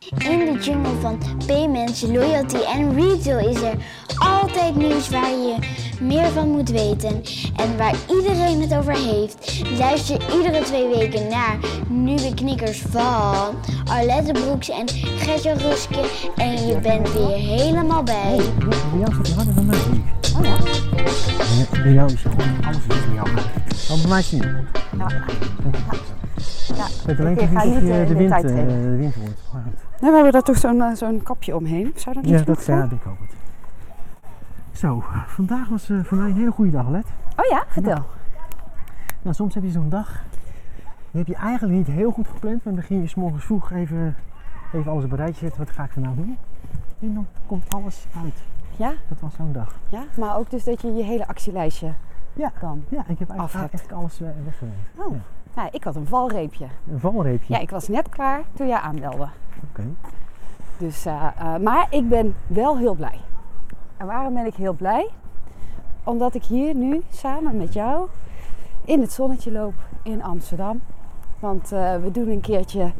In de jungle van payments, loyalty en retail is er altijd nieuws waar je meer van moet weten en waar iedereen het over heeft. Luister iedere twee weken naar nieuwe knikkers van Arlette Broeks en Gertje Ruske en je bent weer helemaal bij. Bij jou zit harder dan mij. Oh ja? Eh, Bij jou is gewoon alles is bij jou. Bij mij niet. Ja. Ja. Ik weet alleen Ik niet ga de de wind, tijd eh, de wind. Nee, we hebben daar toch zo'n eh, zo'n kapje omheen. Zou dat niet Ja, dat zijn? ja, ik ook het. Zo, vandaag was eh, voor mij een hele goede dag, Let. Oh ja, vertel. Nou, soms heb je zo'n dag, die heb je eigenlijk niet heel goed gepland. Maar dan begin je s morgens vroeg even, even alles op een rijtje zetten. Wat ga ik vandaag doen? En dan komt alles uit. Ja? Dat was zo'n dag. ja, maar ook dus dat je je hele actielijstje Ja. dan... Ja, ik heb eigenlijk, alles weggewerkt. Oh. Ja. Ja, ik had een valreepje. Een valreepje. Ja, ik was net klaar toen jij aanbelde. Oké. Dus, eh, eh, maar ik ben wel heel blij. En waarom ben ik heel blij? Omdat ik hier nu samen met jou in het zonnetje loop in Amsterdam. Want eh, we doen een keertje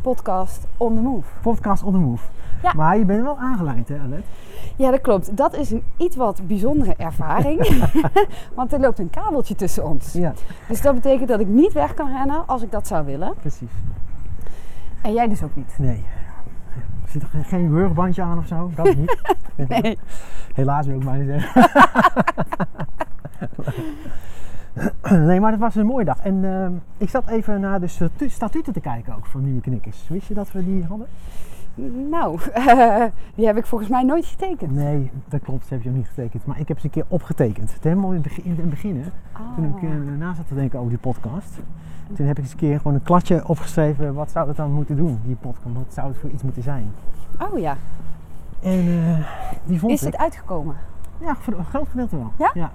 podcast on the move. Podcast on the move. Ja. Maar je bent wel aangeleid, hè, Alet? Ja, dat klopt. Dat is een iets wat bijzondere ervaring. Want er loopt een kabeltje tussen ons. Ja, Dus dat betekent dat ik niet weg kan rennen als ik dat zou willen. precies. En jij dus ook niet. Nee. Er zit er geen- reurbandje aan of zo? Dat niet. Nee. Helaas wil ik bijna zeggen. nee, maar het was een mooie dag. En ehm, ik zat even naar de statu- statuten te kijken ook van Nieuwe Knikkers. Wist je dat we die hadden? Nou, die heb ik volgens mij nooit getekend. Nee, dat klopt. Ze hebben je niet getekend. Maar ik heb ze een keer opgetekend. Het helemaal in het begin. Toen ik Ah. eh, na zat te denken over die podcast. Toen heb ik eens een keer gewoon een kladje opgeschreven. Wat zou het dan moeten doen, die podcast? Wat zou het voor iets moeten zijn? Oh ja. En eh, die vond Is ik... het uitgekomen? Ja, voor een groot gedeelte wel. Ja? ja?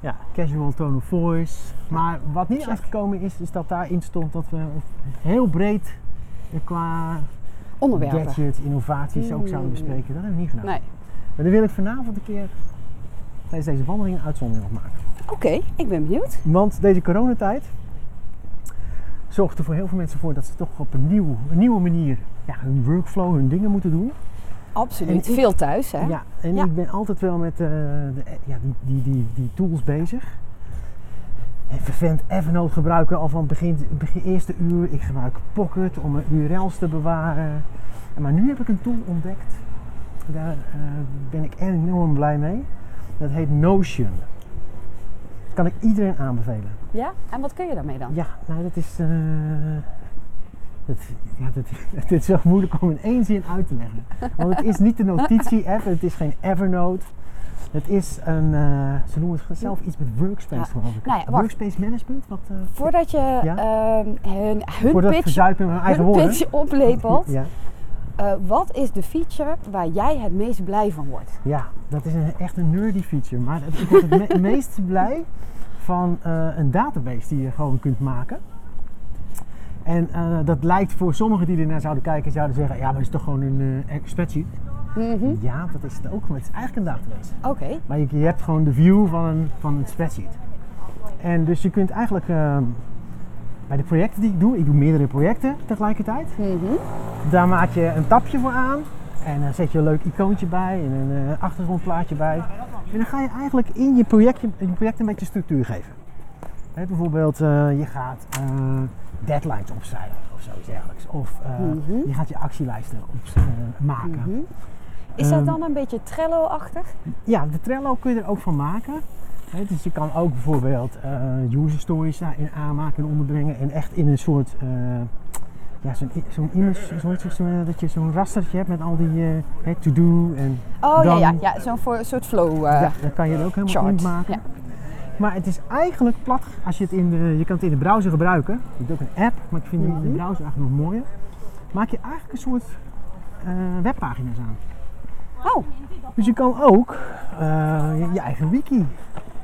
Ja, casual tone of voice. Maar wat niet Check. uitgekomen is, is dat daarin stond dat we heel breed eh, qua Onderwerpen. gadget, innovaties ook zouden Mm. bespreken. Dat hebben we niet gedaan. Nee. Maar dan wil ik vanavond een keer tijdens deze wandeling een uitzondering op maken. Oké, ik ben benieuwd. Want deze coronatijd zorgt er voor heel veel mensen voor dat ze toch op een, nieuw, een nieuwe manier ja, hun workflow, hun dingen moeten doen. Absoluut. Ik- Veel thuis, hè? Ja, en Ja. ik ben altijd wel met eh, de, ja, die, die, die, die tools bezig. En vervent Evernote gebruiken al van het begin, begin eerste uur. Ik gebruik Pocket om mijn URL's te bewaren. En Maar nu heb ik een tool ontdekt. Daar eh, ben ik enorm blij mee. Dat heet Notion. Dat kan ik iedereen aanbevelen. Ja? En wat kun je daarmee dan? Ja, nou dat is... eh, dat, ja, dat, het is wel moeilijk om in één zin uit te leggen. Want het is niet de notitie-app, het is geen Evernote. Het is een, eh, ze noemen het zelf iets met workspace Ja. geloof ik. Nou ja, wacht. workspace management? Wat, eh, Voordat je Ja? ehm, hun, hun voordat ik pitch, eigen hun woorden. pitch oplepelt, Ja, eh, wat is de feature waar jij het meest blij van wordt? ja, dat is een, echt een nerdy feature. Maar het- ik word het me- meest blij van een database die je gewoon kunt maken. En dat lijkt voor sommigen die ernaar zouden kijken, zouden zeggen, ja maar dat is toch gewoon een eh, Mhm. Ja, dat is het ook, maar het is eigenlijk een database. Oké. Maar je, je hebt gewoon de view van een, van een spreadsheet. En dus je kunt eigenlijk ehm, bij de projecten die ik doe, ik doe meerdere projecten tegelijkertijd. Mhm. Daar maak je een tapje voor aan en dan zet je een leuk icoontje bij en een eh, achtergrondplaatje bij. En dan ga je eigenlijk in je project, je project een beetje structuur geven. Bijvoorbeeld, eh, je gaat eh, deadlines opschrijven of zoiets dergelijks. Of Mhm. je gaat je actielijsten op, eh, maken. Is dat Ehm, dan een beetje Trello-achtig? Ja, de Trello kun je er ook van maken. Dus je kan ook bijvoorbeeld eh, user stories daarin aanmaken en onderbrengen. En echt in een soort, eh, ja, zo'n zo'n image, zo'n, zo'n, dat je zo'n rastertje hebt met al die eh, hè, to-do en Oh ja, dan- ja, ja. zo'n voor- soort flow. ja, dan kan je er ook helemaal chart. in maken. Ja. Maar het is eigenlijk plat, als je het in de, je kan het in de browser gebruiken. Je hebt ook een app, maar ik vind de- de Mhm. browser eigenlijk nog mooier. Maak je eigenlijk een soort webpagina's aan. Oh, Dus je kan ook eh, je, je eigen wiki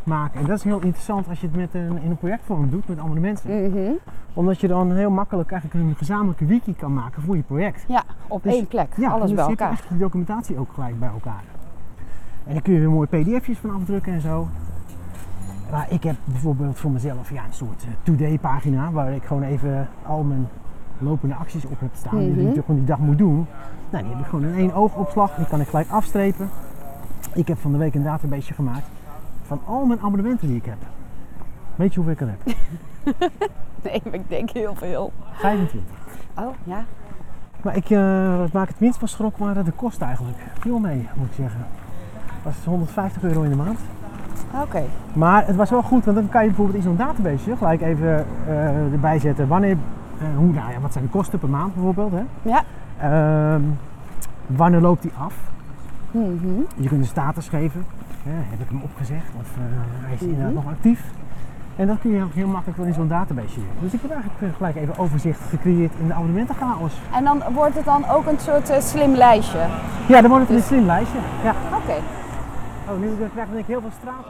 maken. En dat is heel interessant als je het met een, in een projectvorm doet met andere mensen. mhm. Omdat je dan heel makkelijk eigenlijk een gezamenlijke wiki kan maken voor je project. ja, op Dus- één plek. Ja, Alles dus bij je elkaar. echt die documentatie ook gelijk bij elkaar. En dan kun je weer mooie pdf'jes van afdrukken en zo. Maar ik heb bijvoorbeeld voor mezelf ja, een soort eh, today pagina waar ik gewoon even al mijn lopende acties op hebt staan die Mhm. je gewoon die dag moet doen. Nou, die heb ik gewoon in één oogopslag. Die kan ik gelijk afstrepen. Ik heb van de week een database gemaakt van al mijn abonnementen die ik heb. Weet je hoeveel ik er heb? Nee, maar ik denk heel veel. 25. Oh, ja. Maar ik eh, wat maak het minst van schrok waren de kosten eigenlijk. Viel mee, moet ik zeggen. Dat was 150 euro in de maand. Oké. Maar het was wel goed, want dan kan je bijvoorbeeld in zo'n database gelijk even eh, erbij zetten wanneer, eh, hoe, nou ja, wat zijn de kosten per maand bijvoorbeeld. Hè? Ja. Ehm, wanneer loopt die af? Mhm. Je kunt een status geven. Hè, heb ik hem opgezegd of eh, hij is Mhm. inderdaad nog actief? En dat kun je ook heel makkelijk wel in zo'n database doen. Dus ik heb eigenlijk eh, gelijk even overzicht gecreëerd in de abonnementenchaos. En dan wordt het dan ook een soort eh, slim lijstje. Ja, dan wordt het een slim lijstje. Ja. Oké. Oh, nu krijg ik heel veel straat.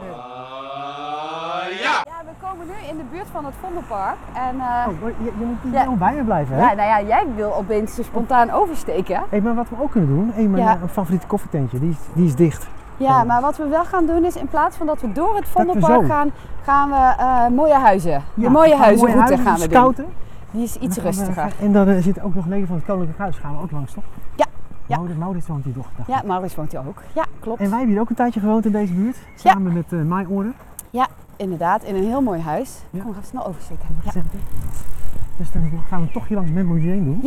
In de buurt van het Vondelpark. En eh, Oh, je, je moet niet Ja. bij me blijven, hè? ja, nou ja, jij wil opeens spontaan oversteken. Hey, maar wat we ook kunnen doen, een mijn Ja. eh, favoriete koffietentje, die is, die is dicht. Ja, maar wat we wel gaan doen is in plaats van dat we door het Vondelpark gaan, gaan we eh, mooie huizen. de Ja, mooie huizenroute mooie huizen gaan we doen. scouten. Die is iets we- rustiger. En dan zit ook nog leden van het Koninklijk Huis, gaan we ook langs, toch? Ja, ja. Maurits, Maurits woont hier toch? Ja. Maurits woont hier ook. Ja, klopt. En wij hebben hier ook een tijdje gewoond in deze buurt, samen met uh, My Order. Inderdaad, in een heel mooi huis. Ja. Kom, we gaan snel oversteken. Ja, Dus dan gaan we toch hier langs Memory Lane doen.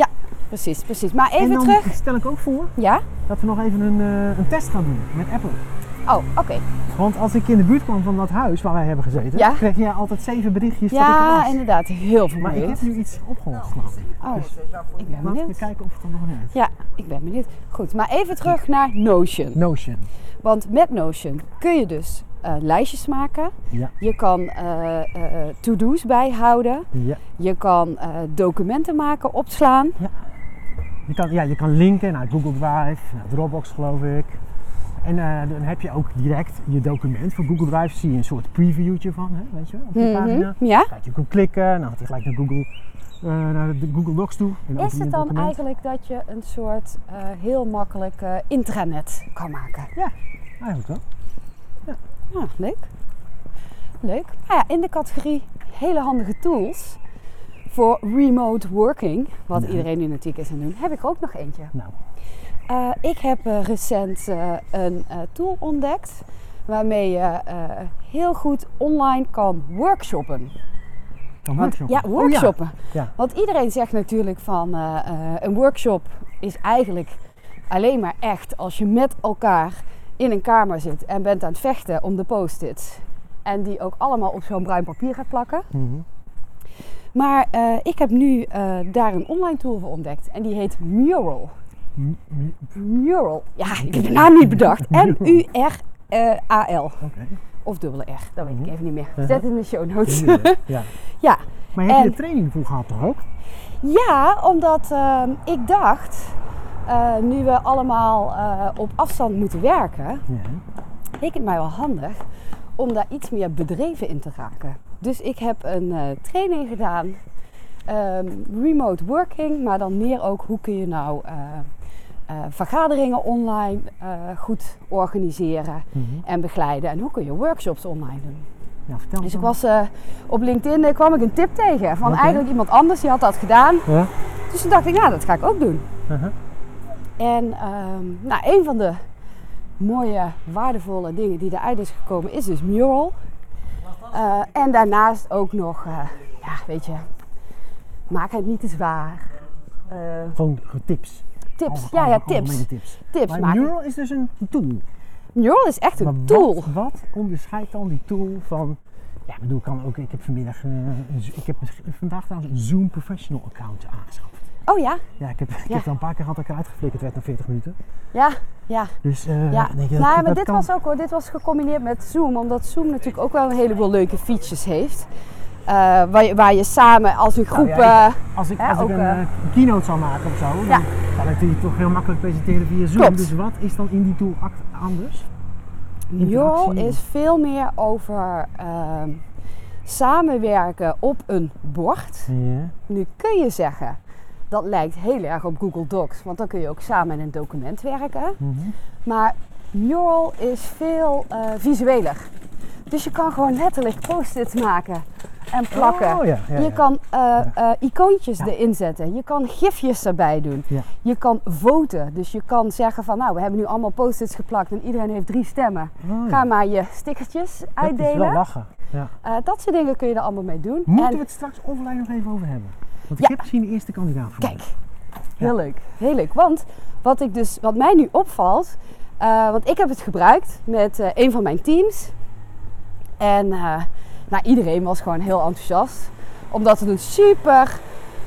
precies, precies. Maar en even dan terug. stel ik ook voor Ja? dat we nog even een, eh, een test gaan doen met Apple. Oh, oké. Want als ik in de buurt kwam van dat huis waar wij hebben gezeten, Ja. kreeg jij altijd zeven berichtjes dat ik er Ja, was. inderdaad. Heel Maar ik heb nu iets opgelost, ik. Oh, Dus ik ben laten we benieuwd. kijken of het er nog werkt. Ja, ik ben benieuwd. Goed, maar even terug naar Notion. Notion. Want met Notion kun je dus eh, lijstjes maken. Ja. Je kan eh, eh, to-do's bijhouden. Ja. Je kan documenten maken, opslaan. Je kan, ja, je kan linken naar Google Drive, naar Dropbox geloof ik. En dan heb je ook direct je document van Google Drive. Zie je een soort previewtje van, hè, weet je wel, op je Mhm, pagina. Ja? Kijk, je kunt klikken, dan gaat hij gelijk naar Google, naar de Google Docs toe. Is het dan document. eigenlijk dat je een soort heel makkelijk eh, intranet kan maken? Eigenlijk wel. Ja, leuk. Leuk. Nou ja, in de categorie hele handige tools voor remote working, wat Ja. iedereen nu natuurlijk is aan het doen, heb ik ook nog eentje. Nou, Eh, ik heb eh, recent eh, een tool ontdekt waarmee je heel goed online kan workshoppen. dan Want, workshop. ja, workshoppen. Ja. Want iedereen zegt natuurlijk van een workshop is eigenlijk alleen maar echt als je met elkaar in een kamer zit en bent aan het vechten om de post-its. En die ook allemaal op zo'n bruin papier gaat plakken. Mhm. Maar eh, ik heb nu eh, daar een online tool voor ontdekt en die heet Mural. M- Mural. Ja, ik heb de naam niet bedacht. M-U-R-A-L. Of dubbele R, dat weet ik Mhm. even niet meer. Zet het in de show notes. ja. ja. Maar heb je En- de training voor gehad toch ook? ja, omdat ehm, ik dacht, eh, nu we allemaal eh, op afstand moeten werken, Ja. leek het mij wel handig om daar iets meer bedreven in te raken. Dus ik heb een eh, training gedaan, ehm, remote working, maar dan meer ook hoe kun je nou vergaderingen online goed organiseren Mhm. en begeleiden. En hoe kun je workshops online doen. Ja, Dus ik was op LinkedIn eh, kwam ik een tip tegen van eigenlijk iemand anders die had dat gedaan. Ja. Dus toen dacht ik, nou dat ga ik ook doen. Uh-huh. En ehm, nou, een van de mooie, waardevolle dingen die eruit is gekomen is dus Mural. Eh, en daarnaast ook nog, eh, ja weet je, maak het niet te zwaar. Eh, Gewoon tips. tips, ja ja tips. tips. Tips Maar maken. Mural is dus een tool. Mural is echt Maar een tool. Wat, wat onderscheidt dan die tool van. Ja, ik bedoel, ik kan ook. Ik heb vanmiddag. ik heb vandaag trouwens een Zoom Professional account aangeschaft. Oh ja, Ja, ik heb, ik Ja. heb er een paar keer gehad dat ik eruit geflikkerd werd na 40 minuten. ja, ja. Dus eh, Ja, denk je, dat- nou, maar dit kan. was ook hoor, dit was gecombineerd met Zoom, omdat Zoom natuurlijk ook wel een heleboel leuke features heeft. Eh, waar, je, waar je samen als een groep. Nou ja, eh, Als ik, Ja, als ik ook, een, eh, keynote zou maken of zo, dan Ja. kan ik die toch heel makkelijk presenteren via Zoom. Klopt. Dus wat is dan in die tool act- anders? Interactie. is veel meer over ehm, samenwerken op een bord. Ja. Nu kun je zeggen, dat lijkt heel erg op Google Docs, want dan kun je ook samen in een document werken. Mhm. Maar Mural is veel eh, visueler. Dus je kan gewoon letterlijk post-its maken en plakken. Oh ja, ja, je kan eh, eh, icoontjes erin zetten. Je kan gifjes erbij doen. Je kan voten. Dus je kan zeggen van nou, we hebben nu allemaal post-its geplakt en iedereen heeft drie stemmen. Oh. Ga maar je stickertjes Dat is wel uitdelen. lachen. Ja. Dat soort dingen kun je er allemaal mee doen. Moeten En- we het straks offline nog even over hebben? Want ik heb misschien de eerste kandidaat voor Kijk, heel leuk. Heel leuk. Want wat, ik dus, wat mij nu opvalt, eh, want ik heb het gebruikt met eh, een van mijn teams. En eh, nou, iedereen was gewoon heel enthousiast. Omdat het een super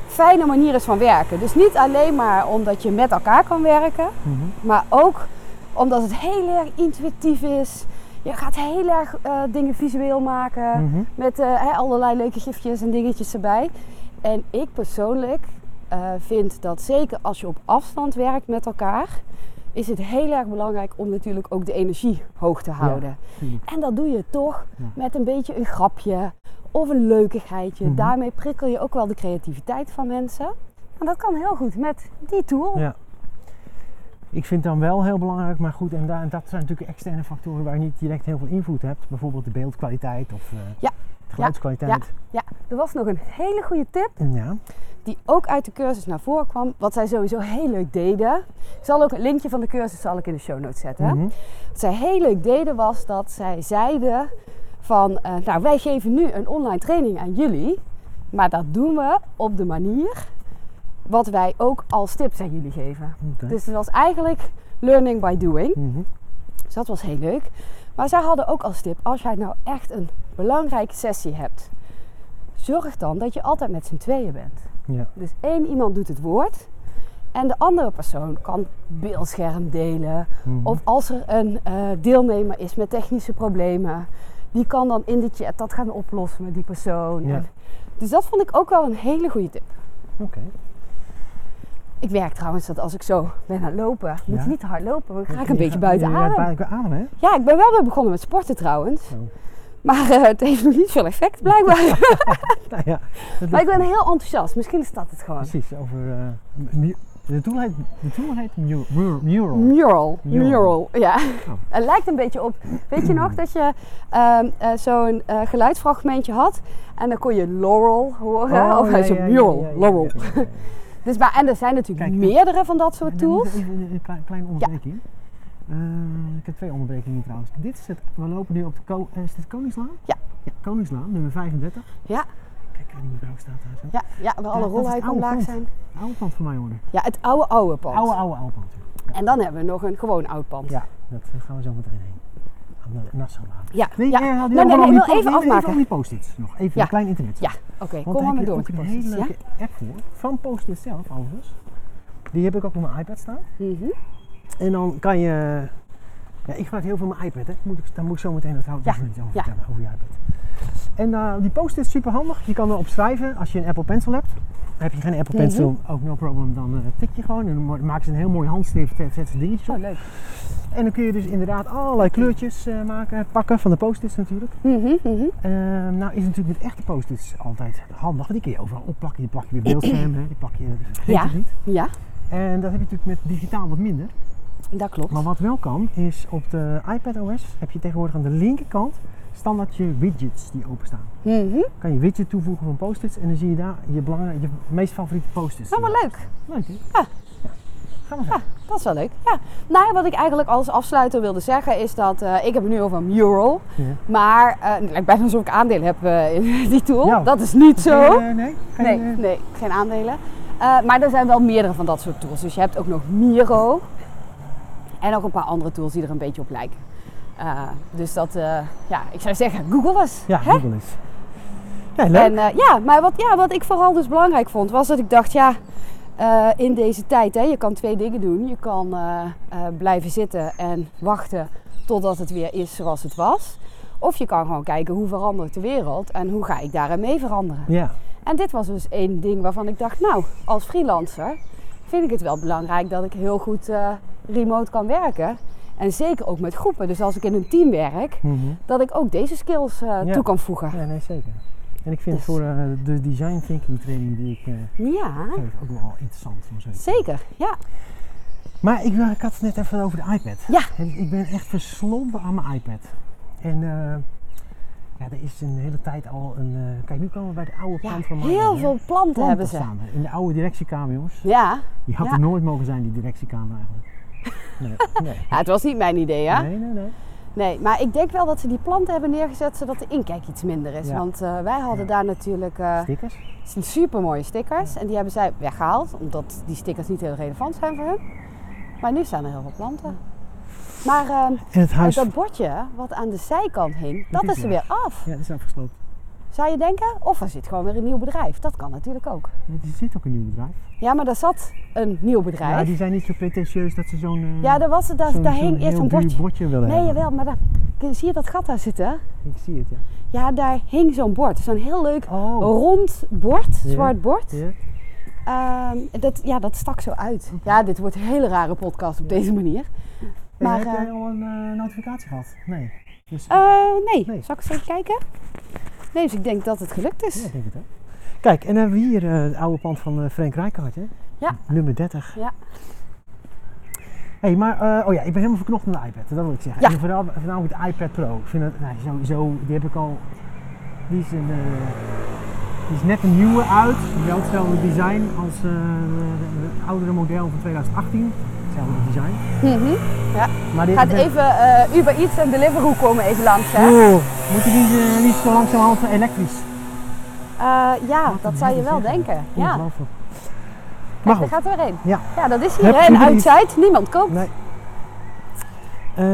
fijne manier is van werken. Dus niet alleen maar omdat je met elkaar kan werken, Mhm. maar ook omdat het heel erg intuïtief is. Je gaat heel erg dingen visueel maken. Mhm. Met allerlei leuke gifjes en dingetjes erbij. En ik persoonlijk eh, vind dat zeker als je op afstand werkt met elkaar, is het heel erg belangrijk om natuurlijk ook de energie hoog te houden. tuurlijk. En dat doe je toch Ja. met een beetje een grapje of een leukigheidje. Mhm. Daarmee prikkel je ook wel de creativiteit van mensen. En dat kan heel goed met die tool. Ja. Ik vind dan wel heel belangrijk, maar goed, en, daar, en dat zijn natuurlijk externe factoren waar je niet direct heel veel invloed hebt. Bijvoorbeeld de beeldkwaliteit of eh, Ja. Geluidskwaliteit. Ja, er was nog een hele goede tip Ja. die ook uit de cursus naar voren kwam. Wat zij sowieso heel leuk deden. Ik zal ook een linkje van de cursus zal ik in de show notes zetten. Mhm. Wat zij heel leuk deden was dat zij zeiden van... eh, nou, wij geven nu een online training aan jullie. Maar dat doen we op de manier wat wij ook als tips aan jullie geven. Dus het was eigenlijk learning by doing. Mhm. Dus dat was heel leuk. Maar zij hadden ook als tip, als jij nou echt een belangrijke sessie hebt, zorg dan dat je altijd met z'n tweeën bent. Ja. Dus één iemand doet het woord en de andere persoon kan beeldscherm delen. Mhm. Of als er een eh, deelnemer is met technische problemen, die kan dan in de chat dat gaan oplossen met die persoon. Ja. En- dus dat vond ik ook wel een hele goede tip. Oké. Ik werk trouwens dat als ik zo ben aan het lopen, moet Ja? je niet te hard lopen, want dan ga ik een beetje buiten adem. adem, hè? Ja, ik ben wel weer begonnen met sporten trouwens. Zo. Maar eh, het heeft nog niet veel effect blijkbaar. Nou ja, maar ik ben heel enthousiast. Misschien is dat het gewoon. Precies, over... eh, de, tool heet, de tool heet mu- mu- Mural. Mural. Mural. Mural, ja. Oh. Het lijkt een beetje op. Weet je nog dat je ehm, eh, zo'n geluidsfragmentje had en dan kon je Laurel horen? of hij Oh, ja, zo ja, ja, Mural, Laurel. Ja, ja, ja. Dus, maar, en er zijn natuurlijk Kijk, meerdere van dat soort tools. een, een klein, kleine onderbreking. Eh, ik heb twee onderbrekingen trouwens. Dit is het, we lopen nu op de Ko, eh, is dit Koningslaan? Ja. ja. Koningslaan, nummer 35. Ja, Kijk, die mevrouw staat daar zo. ja, ja, waar alle het rolluiken omlaag pand. zijn. Oude pand van mij hoor. Ja, het oude, oude pand. Oude, oude, oude pand. En dan hebben we nog een gewoon oud pand. Ja, dat eh, gaan we zo meteen heen. Aan de. Ja, Nee, ja. eh, nee, nee, ik wil even afmaken. om die post-its nog. Even Ja. een klein internet. Ja, oké, kom maar door met die een hele post-its. Ja? leuke app voor. Van Post-it zelf overigens. Die heb ik ook op mijn iPad staan. Mhm. En dan kan je. Ja, ik gebruik heel veel mijn iPad, hè. Moet ik, daar moet ik zo meteen het houden Ja, iets over vertellen over je iPad. En eh, die post-it is super handig. Je kan erop schrijven als je een Apple Pencil hebt. Heb je geen Apple Mhm. Pencil, ook no problem, dan eh, tik je gewoon. En dan maken ze een heel mooi handschrift, eh, zetten ze dingetjes op. Oh, leuk. En dan kun je dus inderdaad allerlei kleurtjes eh, maken, pakken van de post-its natuurlijk. Mhm, mhm. Ehm, nou is natuurlijk met echte post-its altijd handig. want Die kun je overal opplakken. Die plak je weer beeldscherm, die plak je, dus Ja. het niet. Ja, En dat heb je natuurlijk met digitaal wat minder. dat klopt. Maar wat wel kan, is op de iPad OS heb je tegenwoordig aan de linkerkant standaard je widgets die openstaan. Mhm. Kan je widget toevoegen van post-its en dan zie je daar je, belangrijk, je meest favoriete post-its. Nou, maar leuk. Leuk hè? Ja. Ga maar verder. Dat is wel leuk. Ja. Nou, wat ik eigenlijk als afsluiter wilde zeggen is dat eh, ik heb het nu over Mural. Ja. Maar het lijkt bijna alsof ik aandelen heb eh, in die tool. Ja. Dat is niet zo. Nee? Geen, Nee, nee, geen aandelen. Maar er zijn wel meerdere van dat soort tools. Dus je hebt ook nog Miro. En ook een paar andere tools die er een beetje op lijken. Eh, dus dat, eh, ja, ik zou zeggen, Google eens. Ja, hè? Google is. Ja, leuk. En eh, ja, maar wat, ja, wat ik vooral dus belangrijk vond, was dat ik dacht, ja, in deze tijd, hè, je kan twee dingen doen. Je kan blijven zitten en wachten totdat het weer is zoals het was. Of je kan gewoon kijken hoe verandert de wereld en hoe ga ik daarin mee veranderen. ja. En dit was dus één ding waarvan ik dacht, nou, als freelancer vind ik het wel belangrijk dat ik heel goed remote kan werken. En zeker ook met groepen. Dus als ik in een team werk, Mhm. dat ik ook deze skills eh, Ja. toe kan voegen. ja, nee zeker. En ik vind Dus- voor eh, de design thinking training die ik eh, Ja, geef ook wel interessant. Te zeker. Ja. Maar ik, ik had het net even over de iPad. Ja. En ik ben echt verslonden aan mijn iPad. En Ja, er is een hele tijd al een... kijk, nu komen we bij de oude Ja, plant van heel Marjolein, veel planten, hebben ze. staan. In de oude directiekamer, jongens. Ja. Die had Ja. er nooit mogen zijn, die directiekamer eigenlijk. Nee, nee. ja, het was niet mijn idee, hè? Nee, nee, nee. Nee, maar ik denk wel dat ze die planten hebben neergezet zodat de inkijk iets minder is. Ja. Want eh, wij hadden Ja. daar natuurlijk eh Stickers? super mooie stickers. En die hebben zij weggehaald, omdat die stickers niet heel relevant zijn voor hun. Maar nu staan er heel veel planten. Maar En het huis... dat bordje wat aan de zijkant hing, dat is is er weer af. Ja, dat is afgesloten. Zou je denken? Of er zit gewoon weer een nieuw bedrijf. Dat kan natuurlijk ook. Ja, er zit ook een nieuw bedrijf. Ja, maar daar zat een nieuw Ja, bedrijf. die zijn niet zo pretentieus dat ze zo'n... eh, Ja, daar, was, daar, zo'n- daar hing eerst duur bordje. bordje willen Nee, hebben. jawel, maar daar, zie je dat gat daar zitten? Ik zie het, ja. Ja, daar hing zo'n bord. Zo'n heel leuk Oh. rond bord, Ja. zwart bord. Ja. Ehm, dat, ja, dat stak zo uit. Ja, dit wordt een hele rare podcast op deze manier. Maar Maar, heb eh, jij al een eh, notificatie gehad? Nee. Dus, Eh, nee. Nee. zal ik eens even kijken? Nee, dus ik denk dat het gelukt is. Ja, ik denk het ook. Kijk, en dan hebben we hier eh, het oude pand van eh, Frank Rijkaard, hè? Ja. Nummer 30. Ja. Hé, hey, maar, eh, oh ja, ik ben helemaal verknocht aan de iPad, dat wil ik zeggen. Ja. En vooral, voornamelijk de iPad Pro. Ik vind het, nou, sowieso, die heb ik al, die is, een, eh, die is net een nieuwe uit. Wel hetzelfde design als eh, het oudere model van 2018. Hetzelfde design. Mhm. Maar die, Gaat die- even eh, Uber Eats en Deliveroo komen even langs, hè? Oh, moet je niet, eh, niet zo langzamerhand elektrisch? Eh, ja, Wat dat zou je wel denken. Ja, Ongelooflijk. kijk, Maar daar gaat er weer heen. Ja. Ja, dat is hier, hè? Een outside. Niemand koopt. Nee. Eh,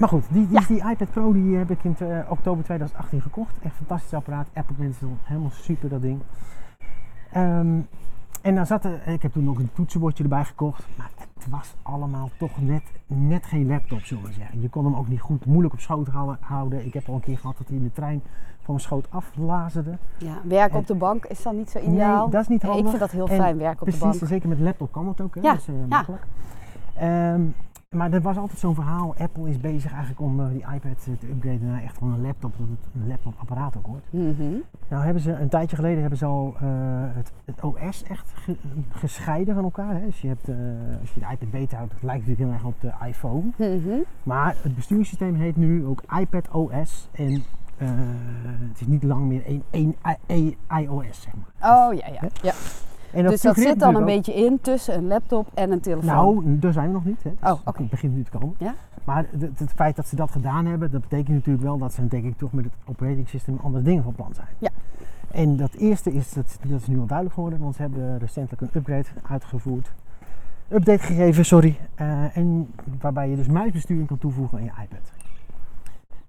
maar goed, die, die, die iPad Pro die heb ik in eh, oktober 2018 gekocht. Echt een fantastisch apparaat. Apple Pencil, helemaal super dat ding. Ehm, en dan zat er, ik heb toen ook een toetsenbordje erbij gekocht. Maar het was allemaal toch net, net geen laptop, zullen we zeggen. Je kon hem ook niet goed moeilijk op schoot hou- houden. Ik heb al een keer gehad dat hij in de trein van mijn schoot aflazerde. Ja, werken En- op de bank is dan niet zo ideaal. Nee, dat is niet handig. ik vind dat heel fijn, werken op de Precies, bank. zeker met laptop kan dat ook, hè? Ja, dat is eh, ja. makkelijk. Ehm, maar er was altijd zo'n verhaal, Apple is bezig eigenlijk om eh, die iPad eh, te upgraden naar echt gewoon een laptop, dat het een laptopapparaat ook wordt. Mhm. Nou hebben ze, een tijdje geleden hebben ze al eh, het, het OS echt ge- gescheiden van elkaar. Hè? Dus je hebt, als je de iPad beter houdt, het lijkt natuurlijk heel erg op de iPhone. Mhm. Maar het besturingssysteem heet nu ook iPad OS en het is niet lang meer één, iOS, zeg maar. Oh ja, ja. ja. En dus dat zit dan een beetje in tussen een laptop en een telefoon. Nou, daar zijn we nog niet. Hè. Dus Oh, oké. Het begint nu te komen. Ja? Maar het, het feit dat ze dat gedaan hebben, dat betekent natuurlijk wel dat ze denk ik toch met het operating system andere dingen van plan zijn. Ja. En dat eerste is, dat, dat is nu al duidelijk geworden, want ze hebben recentelijk een upgrade uitgevoerd. Update gegeven, sorry. Eh, en waarbij je dus muisbesturing kan toevoegen aan je iPad.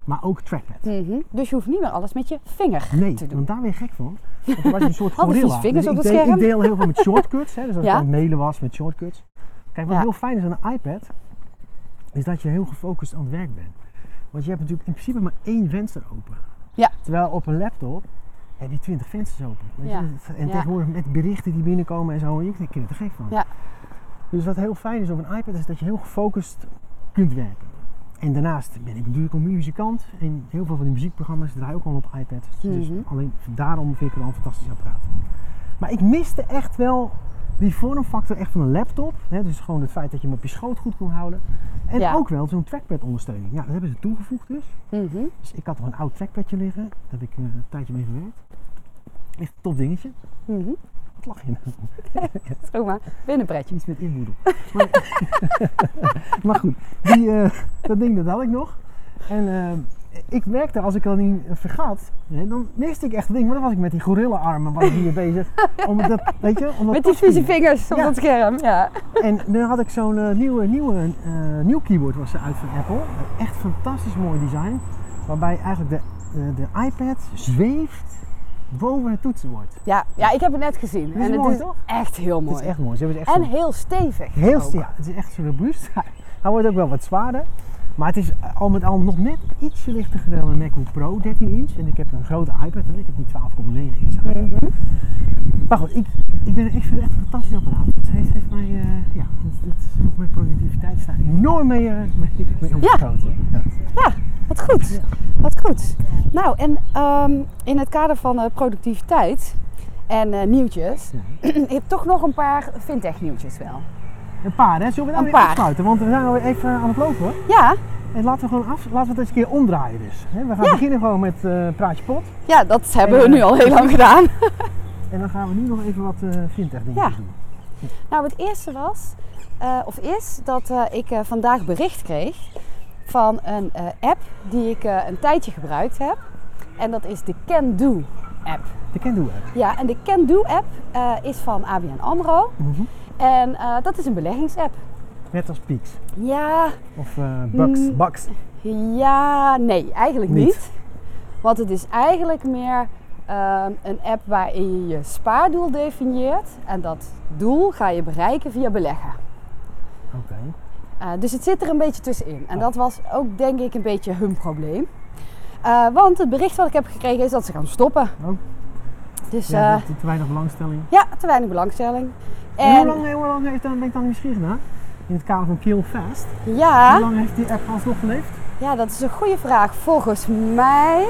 Maar ook trackpad. Mhm. Dus je hoeft niet meer alles met je vinger Nee, te doen. want daar ben je gek van. Want dan was een soort gorilla. vingers Dus op ik, het deel- scherm. ik deel heel veel met shortcuts. Hè, dus als Ja. ik aan het mailen was met shortcuts. Kijk, wat Ja. heel fijn is aan een iPad, is dat je heel gefocust aan het werk bent. Want je hebt natuurlijk in principe maar één venster open. Ja. Terwijl op een laptop heb je twintig vensters open. Weet Ja. je? En tegenwoordig met berichten die binnenkomen en zo, je krijgt er gek van. Ja. Dus wat heel fijn is op een iPad is dat je heel gefocust kunt werken. En daarnaast ben ik natuurlijk een muzikant en heel veel van die muziekprogramma's draaien ook al op iPad. Dus Mhm. alleen daarom vind ik het wel een fantastisch apparaat. Maar ik miste echt wel die vormfactor echt van een laptop. Hè, dus gewoon het feit dat je hem op je schoot goed kon houden. En Ja. ook wel zo'n trackpad ondersteuning. Ja, dat hebben ze toegevoegd dus. Mhm. Dus ik had nog een oud trackpadje liggen. Daar heb ik eh, een tijdje mee gewerkt. Echt een top dingetje. Mhm. Wat lach je nou? Binnenpretje. Iets met inboedel. Maar, maar goed, die, eh, dat ding dat had ik nog. En eh, ik merkte als ik dat niet eh, vergat, hè, dan miste ik echt het ding. Maar dan was ik met die gorilla-armen was ik hier bezig. Om dat, weet je, om dat Met die vieze vingers op Ja. het scherm. Ja. En nu had ik zo'n nieuwe, nieuwe nieuw keyboard was er uit van Apple. Echt fantastisch mooi design. Waarbij eigenlijk de, de iPad zweeft boven het toetsenbord. Ja, ja, ik heb het net gezien. is en het is toch? echt heel mooi. Het is echt mooi. Ze hebben echt En heel stevig. Heel ook. st- ja, het is echt zo robuust. Hij wordt ook wel wat zwaarder. Maar het is eh, al met al nog net ietsje lichter dan een MacBook Pro 13 inch. En ik heb een grote iPad, hè. ik heb die 12,9 inch. Mhm. Maar goed, ik, ik, ben, ik vind het echt een fantastisch apparaat. Het heeft, heeft mij, eh, ja, het, het mijn productiviteit staat enorm mee, eh mee, mee. Ja. Ja, wat goed. Wat goed. Nou, en ehm, in het kader van eh, productiviteit en eh, nieuwtjes, Ja. ik heb toch nog een paar fintech nieuwtjes wel. Een paar, hè? Zullen we nou Een weer afsluiten? Want we zijn alweer even aan het lopen. Ja, En laten we gewoon af, laten we het eens een keer omdraaien dus. We gaan Ja. beginnen gewoon met eh Praatje Pot. Ja, dat hebben we nu al heel lang gedaan. En dan gaan we nu nog even wat fintech dingen Ja. doen. Nou, het eerste was, of is, dat ik vandaag bericht kreeg van een eh, app die ik eh, een tijdje gebruikt heb. En dat is de Can Do app. De Can Do app. Ja, en de Can Do app eh, is van ABN AMRO. Mhm. En dat is een beleggingsapp. Net als Peaks. Ja, Of Bucks. Mm. Bucks. ja, nee, eigenlijk niet. Niet. Want het is eigenlijk meer een app waarin je je spaardoel definieert. En dat doel ga je bereiken via beleggen. Oké. Uh, dus het zit er een beetje tussenin. En dat was ook denk ik een beetje hun probleem. Uh, want het bericht wat ik heb gekregen is dat ze gaan stoppen. Oh. Dus Ja, uh, te, weinig belangstelling. ja, te weinig belangstelling. En hoe lang, hoe lang heeft dan, ben ik dan nieuwsgierig gedaan? In het kader van Kill Fast. Hoe ja, lang heeft die app alsnog geleefd? ja, dat is een goede vraag. Volgens mij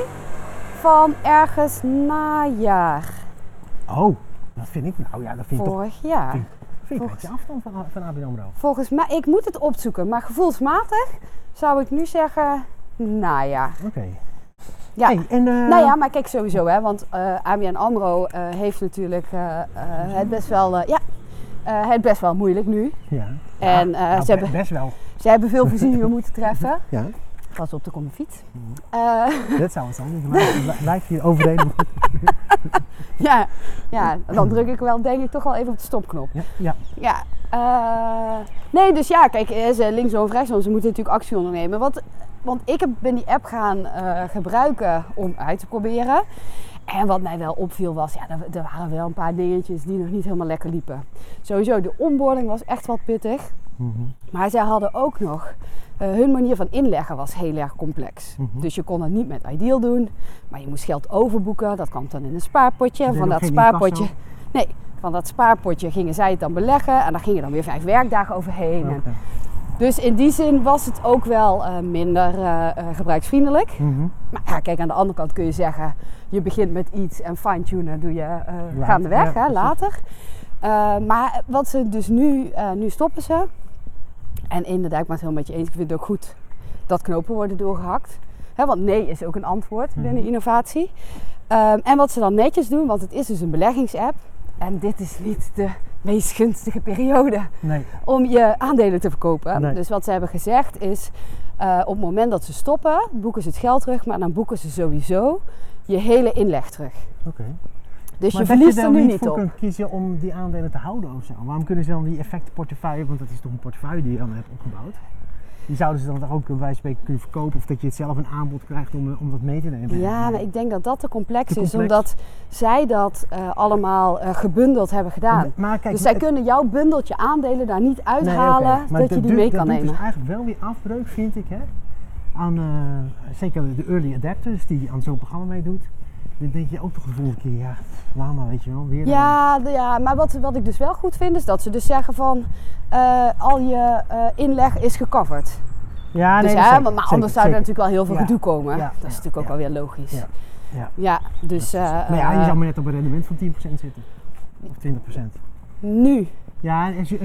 van ergens najaar Oh, dat vind ik, nou ja, dat vind ik toch vorig jaar. vind vind een volgens- afstand van, van ABN AMRO. Volgens mij, ik moet het opzoeken, maar gevoelsmatig zou ik nu zeggen najaar. Oké. Ja. Hey, en, eh, Nou ja, maar kijk sowieso, hè, want eh ABN AMRO eh, heeft natuurlijk het, best wel, ja, het best wel moeilijk nu. Ja. En, Ja, nou, ze be- hebben- Best wel. Ze hebben veel voorzieningen moeten treffen. Ja, Pas op, er komt een fiets. Mhm. Eh, dat zou het zijn. Blijf- Blijf je overreden. ja, ja, dan druk ik wel denk ik toch wel even op de stopknop. Ja, ja. Ja, eh, nee, dus ja, kijk, eh, ze linksom of rechtsom, ze moeten natuurlijk actie ondernemen. Want, want ik heb, ben die app gaan gebruiken om uit te proberen. En wat mij wel opviel was, ja, er, er waren wel een paar dingetjes die nog niet helemaal lekker liepen. Sowieso, de onboarding was echt wat pittig. Mhm. Maar zij hadden ook nog, eh, hun manier van inleggen was heel erg complex. Mhm. Dus je kon het niet met Ideal doen, maar je moest geld overboeken. Dat kwam dan in een spaarpotje. En van dat spaarpotje, nee, van dat spaarpotje gingen zij het dan beleggen. En daar gingen dan weer vijf werkdagen overheen. En dus in die zin was het ook wel eh, minder eh, gebruiksvriendelijk. Mhm. Maar ja, kijk, aan de andere kant kun je zeggen, je begint met iets en fine-tunen doe je Later, gaandeweg, ja, hè, precies. later. Maar wat ze dus nu, nu stoppen ze. En inderdaad, ik ben het helemaal met je eens. Ik vind het ook goed dat knopen worden doorgehakt. Want nee is ook een antwoord binnen Mhm. innovatie. Ehm, en wat ze dan netjes doen, want het is dus een beleggingsapp. En dit is niet de meest gunstige periode Nee. om je aandelen te verkopen. Nee. Dus wat ze hebben gezegd is, eh, op het moment dat ze stoppen, boeken ze het geld terug, maar dan boeken ze sowieso je hele inleg terug. Oké. Dus Maar je dat verliest je er dan nu niet op. kunt kiezen om die aandelen te houden of zo? Waarom kunnen ze dan die effectenportefeuille, want dat is toch een portefeuille die je dan hebt opgebouwd, die zouden ze dan toch ook bij wijze van spreken kunnen verkopen of dat je het zelf een aanbod krijgt om, eh, om dat mee te nemen? Ja, maar ik denk dat dat te complex, Te is, omdat zij dat eh, allemaal eh, gebundeld hebben gedaan. Maar kijk, dus zij het- kunnen jouw bundeltje aandelen daar niet uithalen dat je die mee dat kan doet nemen. dus eigenlijk wel weer afbreuk, vind ik, hè, aan zeker de early adapters die aan zo'n programma meedoet. Dan denk je ook toch de volgende keer, ja, laat maar, weet je wel, weer. Ja, de- ja maar wat, wat ik dus wel goed vind, is dat ze dus zeggen van eh, al je eh, inleg is gecoverd. ja dus, nee, hè, zeker, maar maar zeker, anders zou er natuurlijk wel heel veel Ja. gedoe komen. Ja, Dat is ja, natuurlijk ook ja. wel weer logisch. Ja. Ja, Ja. dus eh, Maar ja, je zou maar net op een rendement van 10% zitten. Of 20%. nu. Ja, als je,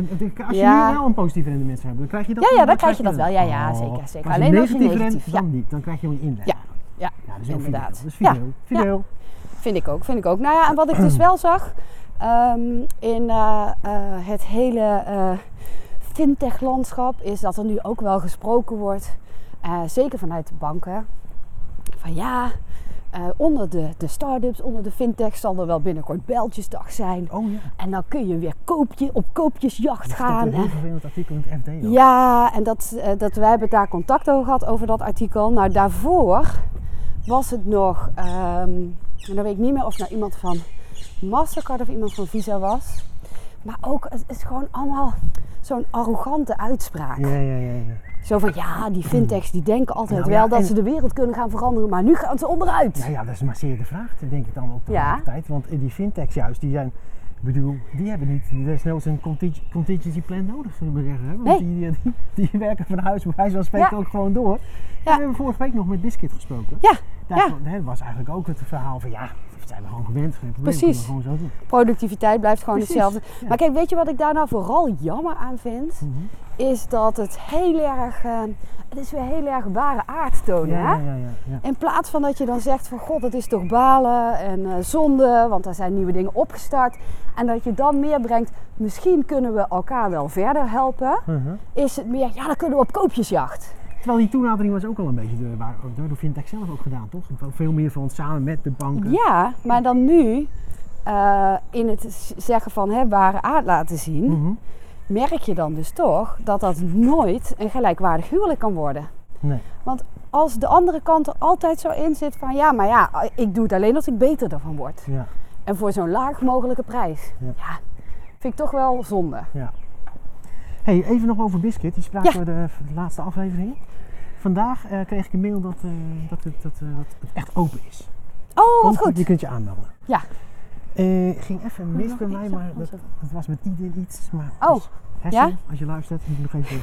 als je Ja. nu wel een positief rendement zou hebben, dan krijg je dat Ja, ja, dan dan krijg je dat wel. Ja, ja, Oh. zeker, zeker. Als Alleen als je negatief dan niet. Dan krijg je een inleg. Ja, ja, ja dat is inderdaad. Dat is Ja. Fideel. Vind ik ook, vind ik ook. Nou ja, en wat ik dus wel zag ehm, in eh, eh, het hele eh, fintech-landschap is dat er nu ook wel gesproken wordt, zeker vanuit de banken, van ja, onder de, de start-ups, onder de fintech zal er wel binnenkort Bijltjesdag zijn. Oh ja. En dan kun je weer koopje, op koopjesjacht stond gaan. een heel vervelend artikel in het FD. ook. ja, en dat, dat, wij hebben daar contact over gehad, over dat artikel. Nou, daarvoor was het nog, ehm, en dan weet ik niet meer of het nou iemand van Mastercard of iemand van Visa was. Maar ook, het is gewoon allemaal zo'n arrogante uitspraak. Ja, ja, ja. ja. Zo van, ja, die fintechs die denken altijd Nou, wel ja, dat ze de wereld kunnen gaan veranderen, maar nu gaan ze onderuit. Nou ja, dat is maar zeer de vraag, denk ik dan ook Ja. tijd. Want die fintechs juist, die zijn, ik bedoel, die hebben niet desnoods een conting- contingency plan nodig, zullen we zeggen. hè? Want Nee. die, die, die werken van huis, bij wijze van spreken, Ja. ook gewoon door. En we hebben vorige week nog met Biscuit gesproken. Ja, Daar ja. was eigenlijk ook het verhaal van ja, Dat zijn we gewoon gewend. Geen probleem, Precies. we gewoon zo doen. Productiviteit blijft gewoon Precies, hetzelfde. ja. Maar kijk, weet je wat ik daar nou vooral jammer aan vind? Mhm. Is dat het heel erg, eh, het is weer heel erg ware aard tonen. Ja, hè? ja, ja, ja, ja. In plaats van dat je dan zegt van god, het is toch balen en eh, zonde, want er zijn nieuwe dingen opgestart. En dat je dan meer brengt, misschien kunnen we elkaar wel verder helpen. Mhm. Is het meer, ja dan kunnen we op koopjesjacht. Terwijl die toenadering was ook al een beetje door, waar- door Fintech zelf ook gedaan, toch? Veel meer van samen met de banken. Ja, maar dan nu eh, in het zeggen van hè, ware aard laten zien, Mhm. merk je dan dus toch dat dat nooit een gelijkwaardig huwelijk kan worden. Nee. Want als de andere kant er altijd zo in zit van ja, maar ja, ik doe het alleen als ik beter ervan word. Ja. En voor zo'n laag mogelijke prijs. Ja. Ja. vind ik toch wel zonde. Hey, even nog over Biscuit. Die spraken Ja. we de, de laatste aflevering. Vandaag eh, kreeg ik een mail dat, eh, dat, het, dat, eh, dat het echt open is. Oh, wat Open, goed. Je kunt je aanmelden. Ja. Ging even mis bij mij, maar ja, dat, was dat was met Idin iets. Maar Oh, dus, ja? als je luistert, moet ik nog even...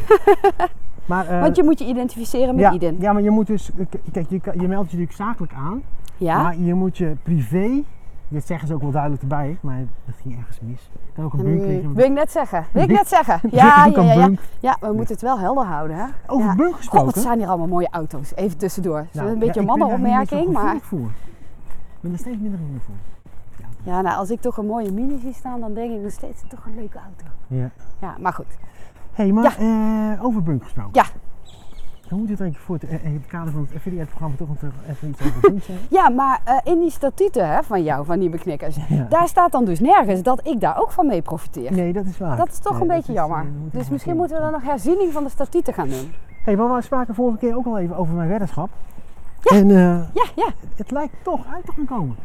maar, Want je moet je identificeren met ja, ja, maar je moet dus... Kijk, je, je meldt je natuurlijk zakelijk aan. Ja? Maar je moet je privé... Dit zeggen ze ook wel duidelijk erbij, maar dat ging ergens mis. Kan ook een bunk Hmm, liggen. wil ik net zeggen. Wil ik net zeggen. Zeg Ja, ik ja, ja, ja. we moeten het wel helder houden. Hè? Over ja. bunk God, gesproken. wat zijn hier allemaal mooie auto's. Even tussendoor. Nou, een beetje ik een mannenopmerking, maar... voor. Ik ben er steeds minder gevoelig voor. Ja, nou, als ik toch een mooie mini zie staan, dan denk ik nog steeds toch een leuke auto. Ja. Ja, maar goed. hey, maar eh, over bunk gesproken. Ja. Dan moet je het eigenlijk voor het, eh, in het kader van het affiliate-programma toch nog even iets over zeggen. Ja, maar eh, in die statuten hè, van jou, van Nieuwe Knikkers, Ja. daar staat dan dus nergens dat ik daar ook van mee profiteer. Nee, dat is waar. Dat is toch Nee, een beetje is, eh, jammer. we Dus misschien moeten we dan nog herziening van de statuten gaan doen. Hey, maar we spraken vorige keer ook al even over mijn weddenschap. En eh, Ja, ja. het lijkt toch uit te gaan komen.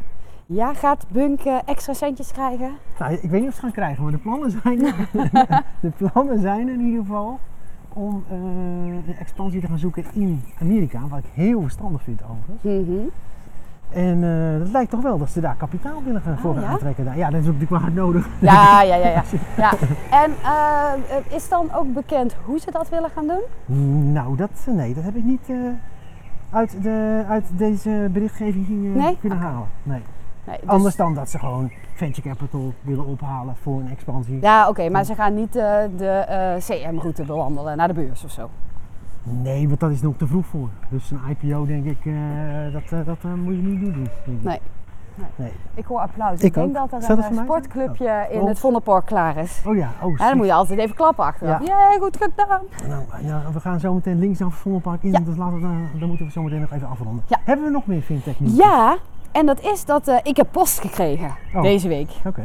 Ja, gaat Bunk eh, extra centjes krijgen? Nou, ik weet niet of ze gaan krijgen, maar de plannen zijn, de plannen zijn in ieder geval om een expansie te gaan zoeken in Amerika. Wat ik heel verstandig vind overigens. Mhm. En eh het lijkt toch wel dat ze daar kapitaal willen gaan voor Oh, gaan ja? aantrekken. Ja, dat is ook natuurlijk wel hard nodig. Ja, ja, ja, ja. ja. En eh, is dan ook bekend hoe ze dat willen gaan doen? Nou, dat, nee, dat heb ik niet uit, de, uit deze berichtgeving Nee? kunnen halen. Nee. Nee, dus- Anders dan dat ze gewoon venture capital willen ophalen voor een expansie. Ja, oké, maar ze gaan niet eh, de eh, CM-route bewandelen naar de beurs of zo. Nee, want dat is nog te vroeg voor. Dus een IPO denk ik, eh, dat, dat moet je niet doen. ik. Nee. Nee. Ik hoor applaus. Ik, Ik denk ook. dat er een sportclubje in Oh. het Vondelpark klaar is. Oh ja, oh Ja, dan moet je altijd even klappen achteraf. Ja, goed gedaan. Nou, ja, we gaan zo meteen linksaf het Vondelpark in, Ja. dus laten we, dan- dan moeten we zo meteen nog even afronden. Ja. Hebben we nog meer fintech nieuws? Ja, en dat is dat eh, ik heb post gekregen Oh. deze week. Oké,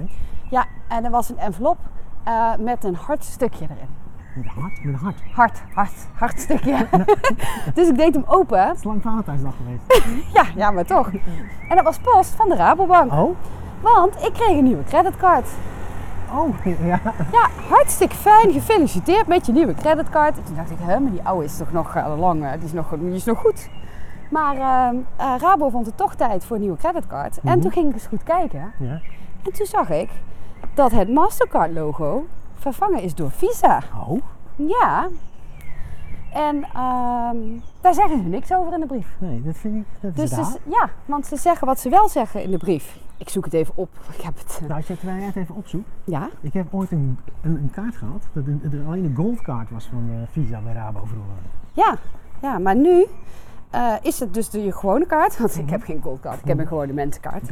Ja, en er was een envelop eh, met een hard stukje erin. met een hart, met een hart. Hard, hard, hard stukje. dus ik deed hem open. Het is lang Valentijnsdag geweest. Ja, ja, maar toch. En dat was post van de Rabobank. Oh? Want ik kreeg een nieuwe creditcard. Oh, ja. Ja, hartstikke fijn. Gefeliciteerd met je nieuwe creditcard. En toen dacht ik, hè, maar die oude is toch nog eh, lang, die is nog, die is nog goed. Maar ehm, eh, Rabo vond het toch tijd voor een nieuwe creditcard. En Mhm. toen ging ik eens goed kijken. ja. En toen zag ik dat het Mastercard logo vervangen is door Visa. Oh? Ja. En ehm, daar zeggen ze niks over in de brief. Nee, dat vind ik, dat is Dus ze, ja, want ze zeggen wat ze wel zeggen in de brief. Ik zoek het even op. Ik heb het. eh, Nou, als je het even opzoekt. ja. Ik heb ooit een, een, een kaart gehad, dat een, een- alleen een goldkaart was van eh, Visa bij Rabo vroeger. Ja, ja, maar nu eh, is het dus de gewone kaart. Want ik heb geen goldkaart, ik heb een gewone mensenkaart.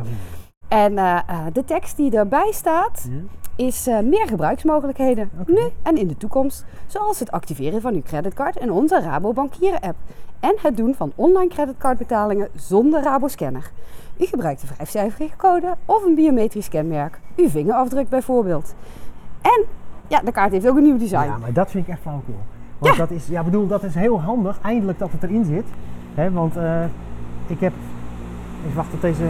En eh, eh, de tekst die erbij staat is meer gebruiksmogelijkheden. Nu en in de toekomst. Zoals het activeren van uw creditcard in onze Rabobankieren app. En het doen van online creditcardbetalingen zonder Rabo-scanner. U gebruikt een vijfcijferige code of een biometrisch kenmerk. Uw vingerafdruk bijvoorbeeld. En ja, de kaart heeft ook een nieuw design. Ja, maar dat vind ik echt flauwekul. Want dat is, ja, bedoel, dat is heel handig, eindelijk dat het erin zit. Hè, want eh, ik heb, even wachten tot deze,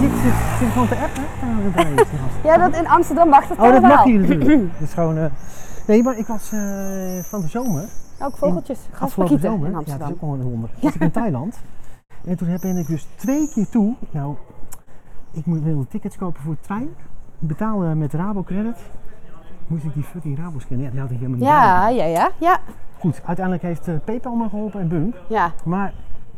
zit, zit, zit gewoon te appen. hè? Ja, dat in Amsterdam mag dat Oh, dat mag hier natuurlijk. Dat is gewoon, eh, nee, maar ik was eh, van de zomer, Ook vogeltjes, afgelopen grasparkieten zomer, in ja, dat is Amsterdam. ook wel een wonder, was ik in Thailand. En toen ben ik dus twee keer toe, nou, ik moet wilde tickets kopen voor de trein, betalen met Rabo Credit. Moest ik die fucking Rabo scannen? Ja, die had ik helemaal niet. Ja, ja, ja, ja. Goed, uiteindelijk heeft eh, PayPal me geholpen en Bunk. Ja, Maar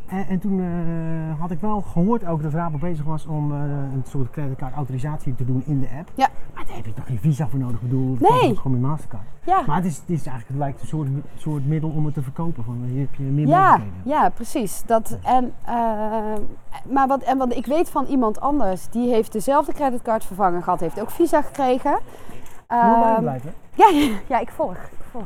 En, en toen eh, had ik wel gehoord ook dat Rabo bezig was om eh, een soort creditcardautorisatie te doen in de app. Ja. Maar daar heb je toch geen visa voor nodig, ik bedoel, Nee. gewoon met Mastercard. Ja. Maar het is, het is eigenlijk, het lijkt een soort, soort middel om het te verkopen. Van, hier heb je meer Ja, mogelijkheden. ja, precies. Dat, en, eh, maar wat, en wat ik weet van iemand anders, die heeft dezelfde creditcard vervangen gehad, heeft ook visa gekregen. Moet Ehm, blijven. ja, ja, ik volg. Ik volg.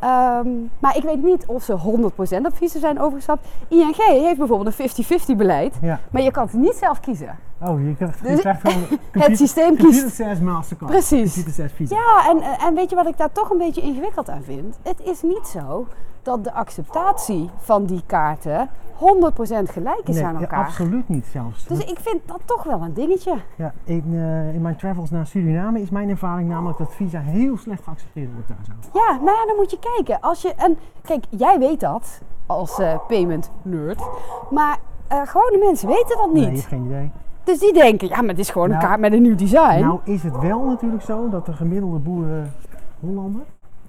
Ehm, maar ik weet niet of ze 100% op visa zijn overgestapt. ING heeft bijvoorbeeld een 50-50 beleid, Ja. maar je kan het niet zelf kiezen. Oh, je krijgt, je Dus krijgt gewoon Het systeem Computer kiest. Mastercard. Precies. Computer says Visa. Ja, en, en weet je wat ik daar toch een beetje ingewikkeld aan vind? Het is niet zo dat de acceptatie van die kaarten 100% gelijk is Nee, aan ja, elkaar. absoluut niet zelfs. Dus ik vind dat toch wel een dingetje. Ja, in, eh, in mijn travels naar Suriname is mijn ervaring namelijk dat Visa heel slecht geaccepteerd wordt daar zo. Ja, nou ja, dan moet je kijken. Als je, en kijk, jij weet dat als eh, payment nerd. Maar eh gewone mensen weten dat Nee, je niet. hebt geen idee. Dus die denken, ja, maar het is gewoon een Nou, kaart met een nieuw design. Nou is het wel natuurlijk zo dat de gemiddelde boeren Hollander.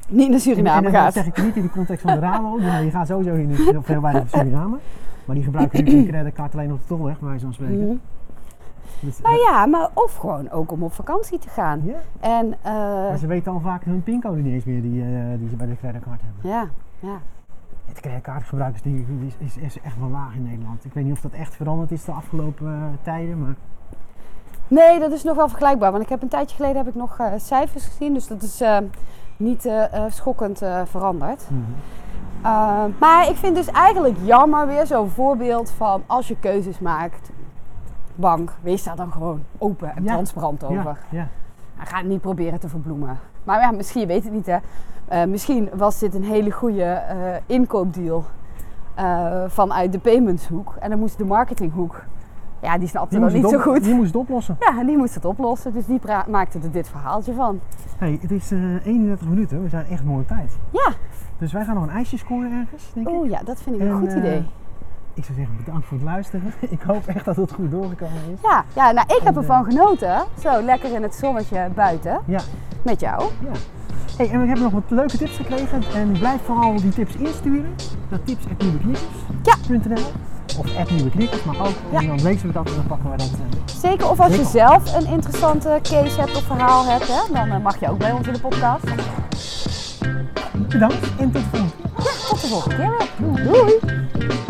Niet naar En, Suriname en dat gaat. zeg ik niet in de context van de Rabo. Nou, je gaat sowieso in heel veel naar Suriname. Maar die gebruiken nu een creditcard alleen op de tolweg, bij van spreken. Mhm. Dus, Nou eh, ja, maar of gewoon ook om op vakantie te gaan. ja. En eh, Maar ze weten al vaak hun pincode niet eens meer die, eh, die ze bij de creditcard hebben. ja, ja. Die, die is, is, is echt wel laag in Nederland. Ik weet niet of dat echt veranderd is de afgelopen tijden, maar Nee, dat is nog wel vergelijkbaar. Want ik heb een tijdje geleden heb ik nog cijfers gezien. Dus dat is niet eh, schokkend eh, veranderd. mhm. Uh, maar ik vind dus eigenlijk jammer weer zo'n voorbeeld van als je keuzes maakt, bank, wees daar dan gewoon open en Ja. transparant over. ja, ja. Ga het niet proberen te verbloemen. Maar ja, misschien, je weet het niet hè. Uh, misschien was dit een hele goede uh, inkoopdeal uh, vanuit de paymentshoek. En dan moest de marketinghoek, ja die snapte Die dat niet zo goed. Die moest het oplossen. Ja, die moest het oplossen. Dus die maakte er dit verhaaltje van. Hey, het is eh 31 minuten, we zijn echt mooi op tijd. Ja, Dus wij gaan nog een ijsje scoren ergens, denk ik. oeh ja, dat vind ik een En, goed eh, idee. Ik zou zeggen bedankt voor het luisteren. Ik hoop echt dat het goed doorgekomen is. Ja, ja nou ik heb En, ervan genoten. Zo lekker in het zonnetje buiten. Ja, Met jou. ja. Hey, en we hebben nog wat leuke tips gekregen. En blijf vooral die tips insturen naar tips.nieuweknikkers.nl Of @nieuweknikkers, mag ook. Ja. En dan lezen we dat en dan pakken we dat. eh, Zeker of als je zelf een interessante case hebt of verhaal hebt, hè, dan eh, mag je ook bij ons in de podcast. Bedankt en tot de volgende. Ja, tot de volgende keer weer. Doei!